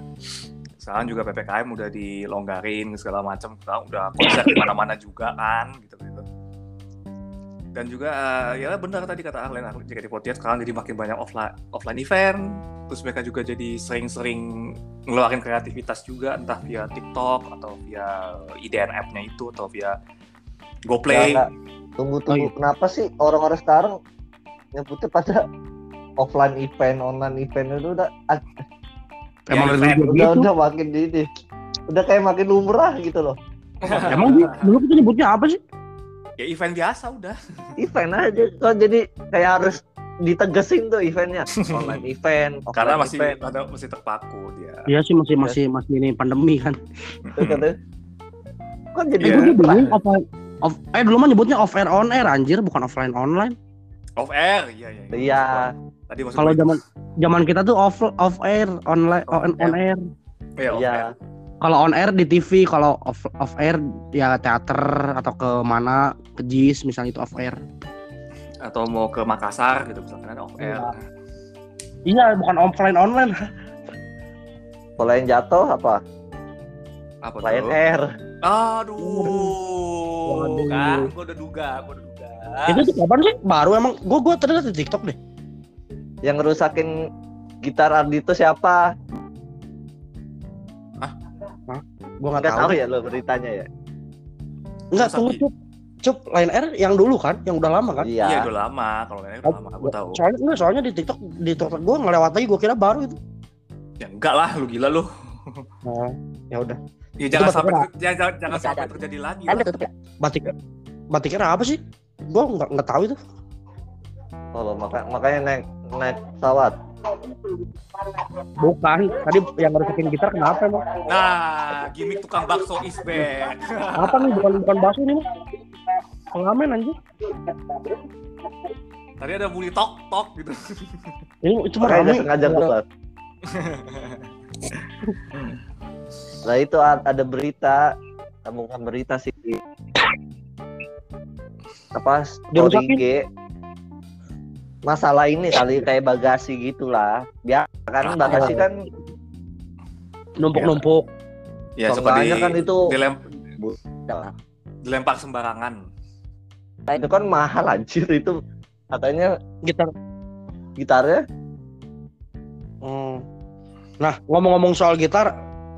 sekarang juga PPKM udah dilonggarin segala macam, sekarang udah konser di mana-mana juga kan gitu gitu. Dan juga eh, ya benar tadi kata Arlen, Arlen JKT48 sekarang jadi makin banyak offline offline event, terus mereka juga jadi sering-sering ngeluarin kreativitas juga entah via TikTok atau via IDN app-nya itu atau via GoPlay. Enggak, Tunggu Oh, tunggu. iya. Kenapa sih orang-orang sekarang nyebutnya pada offline event, online event itu udah Emang Ya, dari dulu udah gitu. udah makin di ini. Udah kayak makin lumrah gitu loh. Emang di- dulu kita nyebutnya apa sih? ya event biasa udah. Event aja kok jadi kayak harus ditegesin tuh eventnya. Online event, offline Karena masih event. ada masih terpaku dia. Iya sih masih masih masih ini pandemi kan. Katanya, Kok jadi Iya. Eh, gue lumrah? bingung off, off, eh dulu mah nyebutnya off air on air anjir bukan offline online. Off air, iya iya. Iya. Tadi Kalau gue- zaman zaman kita tuh off off air online on, on air. Iya, Iya. air. Kalau on air di TV, kalau off off air ya teater atau ke mana ke JIS misalnya itu off air. Atau mau ke Makassar gitu misalkan ada off air. Iya bukan offline online. Kalau yang jatuh apa? Apa Lion tuh? Air. Aduh, Waduh. kan gua udah duga, gua udah duga. Itu tuh kapan sih? Baru emang gue gue terlihat di TikTok deh. Yang ngerusakin gitar Ardito siapa? Gue nggak Enggak tahu. tahu ya lo beritanya ya. Enggak tunggu cup. Cup Line Air yang dulu kan, yang udah lama kan? Iya, Iya. udah lama. Kalau ini udah lama, gua tahu. Soalnya enggak, soalnya di TikTok di TikTok gue ngelewat lagi gue kira baru itu. Ya enggak lah, lu gila lu. Nah, ya udah. Ya Itu jangan sampai jangan jangan, sampai terjadi lagi. Kan tutup ya. Batik batiknya apa sih? Gue nggak nggak tahu itu. Oh, maka, makanya naik naik pesawat. Bukan. Tadi yang ngerusakin gitar kenapa emang? Nah, gimmick tukang bakso is back. Apa nih? Bukan bukan bakso ini mah. Pengamen anjir. Tadi ada bunyi tok tok gitu. Ini itu mah Makanya sengaja keluar. Nah itu ada berita, bukan berita sih. Apa Dia story rusakin? Masalah ini kali kayak bagasi gitulah. Biar kan bagasi kan Numpuk-numpuk. Ya seperti seenggaknya kan itu dilem, ya, dilempar sembarangan. itu kan mahal anjir itu katanya gitar. gitarnya Hmm. Nah, ngomong-ngomong soal gitar,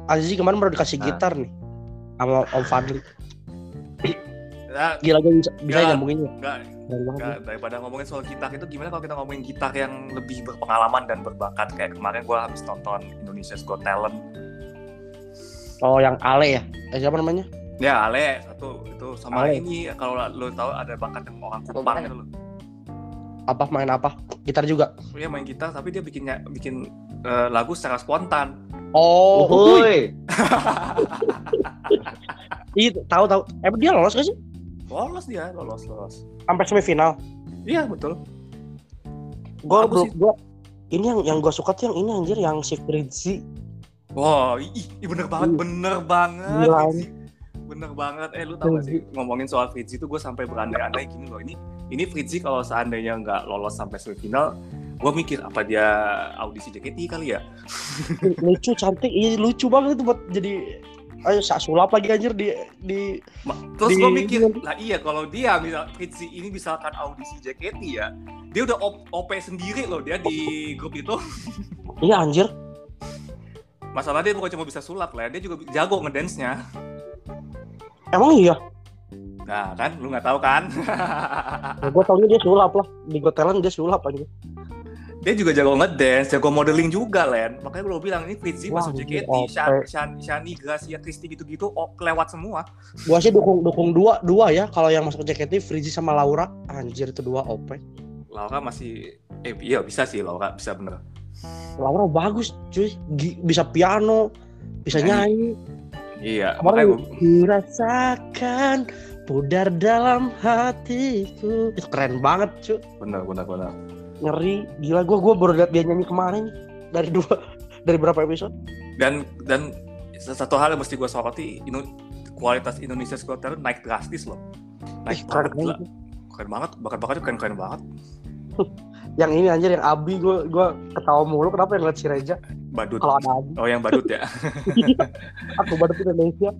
Azizi kemarin baru dikasih Nah. gitar nih sama Om Fadli. Ya, Gila gue bisa, bisa Ya. nyambunginnya. Enggak, daripada ngomongin soal gitar itu gimana kalau kita ngomongin gitar yang lebih berpengalaman dan berbakat kayak kemarin gua habis nonton Indonesia's Got Talent. Oh, yang Ale ya? Eh, siapa namanya? Ya Ale satu itu sama Ale. ini kalau lo tahu ada bakat yang orang Kupang gitu loh. Apa main apa? Gitar juga. Dia main gitar tapi dia bikinnya bikin eh, lagu secara spontan. Oh. Iya, tahu tahu. Eh, dia lolos gak sih? Lolos dia, lolos, lolos. Sampai semifinal. Iya betul. Gue Bagus bro, gua ini yang yang gue suka tuh yang ini anjir yang si Fritzy. Wow, ih, ih, bener banget, Iya. bener banget. Fritzy. Bener banget. Eh lu tau gak sih ngomongin soal Fritzy tuh gue sampai berandai-andai gini loh. Ini ini Fritzy kalau seandainya nggak lolos sampai semifinal, gue mikir apa dia audisi JKT kali ya? lucu cantik, iya lucu banget itu buat jadi ayo sak sulap lagi anjir di di Terus Di- gue mikir, lah iya kalau dia misal Fritzy ini misalkan audisi JKT ya, dia udah op- OP sendiri loh dia di grup itu. Iya anjir. Masalah dia bukan cuma bisa sulap lah, dia juga jago ngedance-nya. Emang iya. Nah kan, lu nggak tahu kan? Ya, gue taunya dia sulap lah. Di Got Talent dia sulap aja. Dia juga jago ngedance, jago modeling juga, Len. Makanya gue bilang ini Fitzy Wah, masuk JKT, OP. Shan, Shan, Shani, Gracia, Kristi gitu-gitu, oh, kelewat semua. Gua sih dukung dukung dua dua ya kalau yang masuk JKT Frizi sama Laura anjir itu dua OP. Laura masih, eh iya bisa sih Laura, bisa bener. Laura bagus cuy Gi- bisa piano bisa Nyanyi. nyanyi Iya, kemarin makanya gue, kurasakan pudar dalam hatiku itu keren banget cuy bener, bener, bener. Ngeri gila gua gua baru lihat dia nyanyi kemarin dari dua dari berapa episode Dan dan satu hal yang mesti gue soroti, Indo- kualitas Indonesia Got Talent naik drastis loh. Ih, Naik keren banget, gila. banget. Keren banget, bakat-bakatnya keren-keren banget. yang ini anjir yang Abi gua gua ketawa mulu kenapa yang lihat si Reja Badut. kalau ada Abi Oh yang badut ya? aku badut Indonesia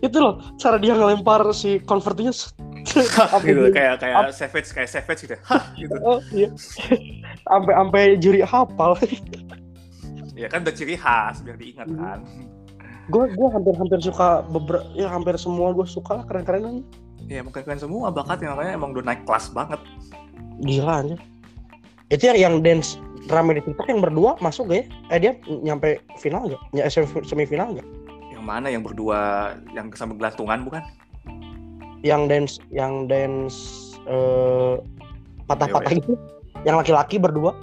itu loh cara dia ngelempar si konvertinya gitu, kayak kayak savage, kayak savage gitu. Hah, gitu. oh iya sampai sampai juri hafal Ya kan udah ciri khas biar diingat kan. gue gue hampir hampir suka beberapa ya hampir semua gue suka lah keren kerenan Ya emang keren semua bakatnya makanya emang udah naik kelas banget. gila aja itu yang yang dance rame di TikTok yang berdua masuk gak ya? Eh dia nyampe final gak? Ya semifinal gak? Yang mana yang berdua yang sambil gelantungan bukan? Yang dance yang dance eh, patah-patah Iya, gitu? Yang laki-laki berdua?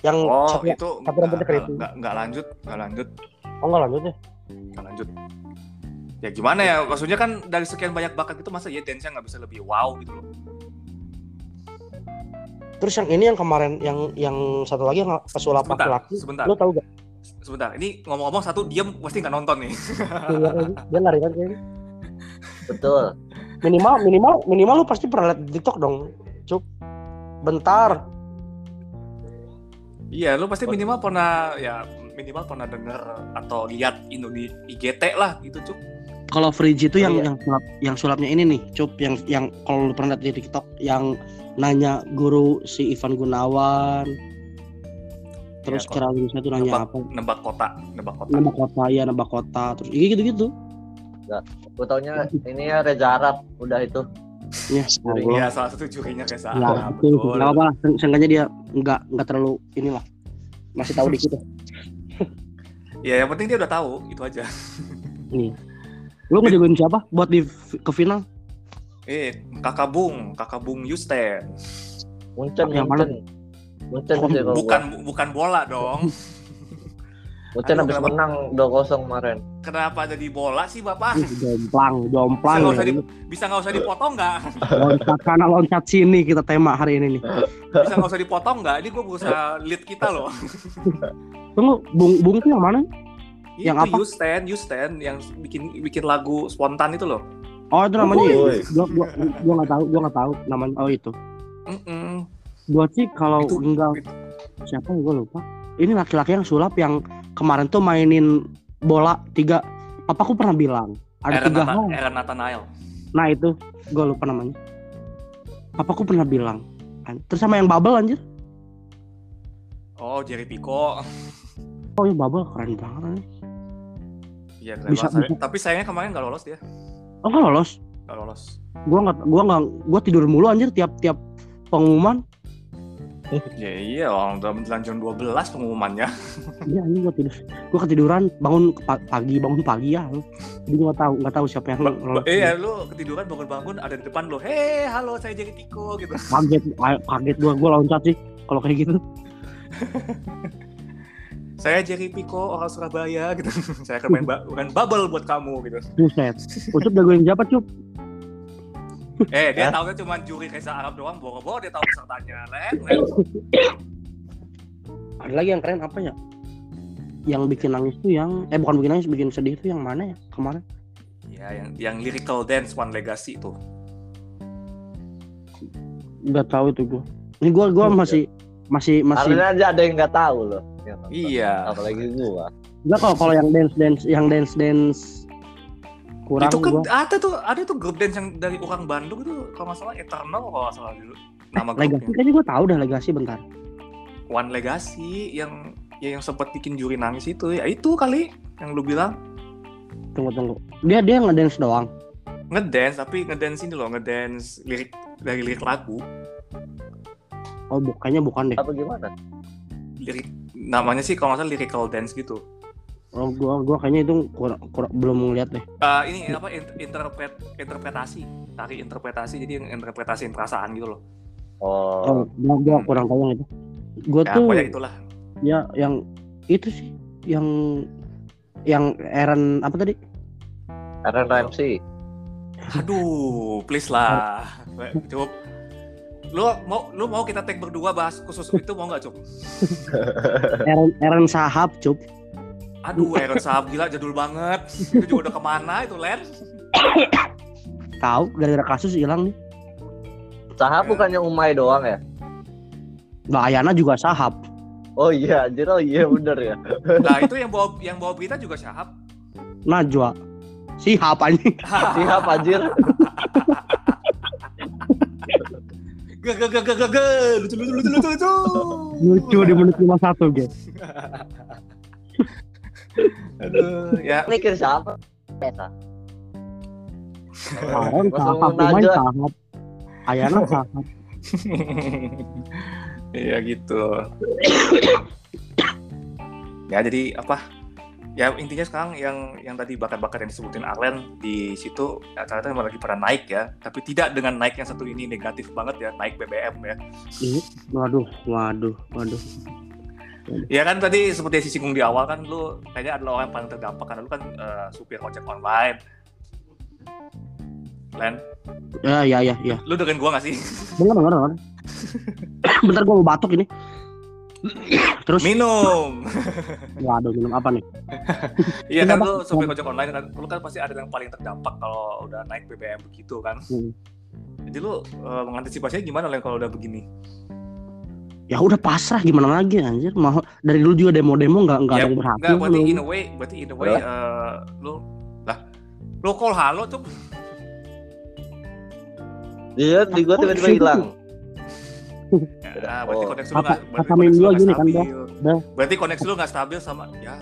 Yang Oh satu- itu tapi rambutnya nggak- keriting. nggak nggak lanjut nggak lanjut oh nggak lanjut ya? nggak lanjut. Ya gimana ya? Maksudnya kan dari sekian banyak bakat itu masa ya dance-nya nggak bisa lebih wow gitu loh. Terus yang ini yang kemarin yang yang satu lagi yang pesulap laki-laki, sebentar, lo tau gak? sebentar. Ini ngomong-ngomong satu diam pasti nggak nonton nih. Dia, dia lari kan kayaknya. Betul. Minimal minimal minimal lu pasti pernah lihat di TikTok dong, cuk. Bentar, Iya, lu pasti minimal pernah ya minimal pernah denger atau lihat Indonesia IGT lah gitu cuk. Kalau Frigi itu yang Iya. yang sulap yang sulapnya ini nih, Cup, yang yang kalau lu pernah lihat di TikTok yang nanya guru si Ivan Gunawan. Terus kok. kira tuh nanya Nebak, apa? nebak kota, nebak kota. Nama kota ya, nama kota, terus iya gitu-gitu. Gue taunya ini ya Reza Arab udah itu. Ya. Allah. Iya, salah satu jurinya kayak Ya, sana, betul. betul. Gak apa lah, se- seenggaknya dia nggak nggak terlalu inilah. Masih tahu dikit ya. Ya, yang penting dia udah tahu, itu aja. Lu ngejagoin siapa buat di ke final? Eh, Kakak Bung, Kakak Bung Yusten. Munchen, Yang mana? Munchen. Bukan bukan bola dong. Aduh, habis kenapa? menang 2-0 kemarin. Kenapa jadi bola sih, Bapak? Jomplang, jomplang. Bisa nggak usah ya. di- Bisa nggak usah dipotong nggak? Loncat sana loncat sini kita tema hari ini nih. Bisa nggak usah dipotong nggak? Ini gue berusaha lead kita loh. Tunggu, Bung Bung tuh yang mana? Yang itu apa? Yusten, Yusten yang bikin bikin lagu spontan itu loh. Oh itu namanya ya? Woi. Gua gua tahu, gua nggak tahu namanya. Oh itu. Mm-mm. Gua sih kalau Itu- enggak itu. siapa ya gua lupa. Ini laki-laki yang sulap yang kemarin tuh mainin bola tiga. Papaku pernah bilang ada Aaron tiga hal. Aaron. Nah itu gua lupa namanya. Papaku pernah bilang. An- Terus sama yang bubble anjir. Oh, Jerry Pico. Oh ya bubble keren banget. Iya, keren Bisa- banget. bisa. Tapi sayangnya kemarin nggak lolos dia. Oh nggak lolos. Nggak lolos. Gua nggak gua nggak gua tidur mulu anjir tiap-tiap pengumuman. Ya iya, orang udah menjelang jam 12 pengumumannya. Iya, ini gua tidur. Gua ketiduran bangun pa- pagi, bangun pagi ya. Jadi nggak tahu, nggak tahu siapa yang Ba- lolos. Iya, lu ketiduran bangun-bangun ada di depan lu. Hei, halo saya Jerry Pico gitu. Kaget, kaget gua, gua loncat sih kalau kayak gitu. Saya Jerry Pico orang Surabaya gitu. saya akan main, ba- main bubble buat kamu gitu. Buset. Ucup jagoin siapa, Cup? Eh, dia tahunya cuma juri Reza Arab doang, boro-boro dia tahu pesertanya. Len. Ada lagi yang keren apa ya? Yang bikin nangis tuh yang eh bukan bikin nangis, bikin sedih tuh yang mana ya kemarin? Ya, yang yang lyrical dance One Legacy tuh. Nggak tahu itu gua. Ini gua gua Iya. masih masih masih Kalian aja ada yang nggak tahu loh. nonton. Iya. Apalagi gua. enggak kalau kalau yang dance dance yang dance dance kurang itu kan gua. ada tuh ada tuh grup dance yang dari orang Bandung itu kalau nggak salah Eternal kalau nggak salah dulu. nama Legasi grupnya. kayaknya gue tahu dah legasi bentar. One Legacy yang ya yang sempat bikin juri nangis itu ya itu kali yang lu bilang Tunggu tunggu. Dia dia ngedance doang. ngedance tapi ngedance ini loh ngedance lirik dari lirik lagu Oh bu, kayaknya bukan deh. Apa gimana? lirik namanya sih kalau nggak salah lyrical dance gitu Oh gua gua kayaknya itu kurang, kurang belum ngeliat deh. Eh, ini apa in- interpret interpretasi tari interpretasi jadi yang interpretasi perasaan gitu loh Oh, Oh, gua, gua kurang tahu yang itu. Gua ya tuh pokoknya itulah ya yang itu sih yang yang Aaron apa tadi? Aaron Ramsey. aduh please lah cukup lu mau lu mau kita take berdua bahas khusus itu mau nggak cup Aaron Aaron Sahab, cup. Aduh Aaron Sahab gila jadul banget itu juga udah ke mana itu Len Tahu gara-gara kasus hilang nih. Sahab Ya. bukannya Umay doang ya? Nah, Ayana juga Sahab. Oh iya, anjir oh iya bener ya. nah itu yang bawa yang bawa berita juga Syahab Najwa. Sihab anjing. Siap anjir. Gak gak gak gak gak lucu lucu lucu lucu lucu Lucu di menit 51, guys. aduh ya Mikir siapa? Peta. Langsung Sahab. Ayana Sahab. ya gitu ya jadi apa ya intinya sekarang yang yang tadi bakat-bakat yang disebutin Arlen di situ ya, ternyata memang lagi pada naik ya tapi tidak dengan naik yang satu ini negatif banget ya naik BBM ya Ini, waduh, waduh, waduh. Ya kan tadi seperti yang singgung di awal kan lu kayaknya adalah orang yang paling terdampak karena lu kan eh, supir ojek online Len, Ya, ya, ya, ya. lu dengerin gua gak sih? Dengar, dengar, dengar. Bentar gua mau batuk ini. Terus, Minum! waduh, minum apa nih? Iya kan lu supir ojek online kan, lu kan pasti ada yang paling terdampak kalau udah naik BBM begitu kan. Hmm. Jadi lu eh, mengantisipasinya gimana Len kalau udah begini? Ya udah pasrah gimana lagi anjir. Mau dari dulu juga demo-demo nggak nggak Ya, ada yang berhasil. Enggak, berarti in a way, berarti in a way eh, lu lah lu call halo tuh Iya, di gua tiba-tiba hilang. ya, berarti Oh. koneksi lu nggak berarti koneksi lu nggak gini kan. Dah. Berarti koneksi lu nggak stabil sama ya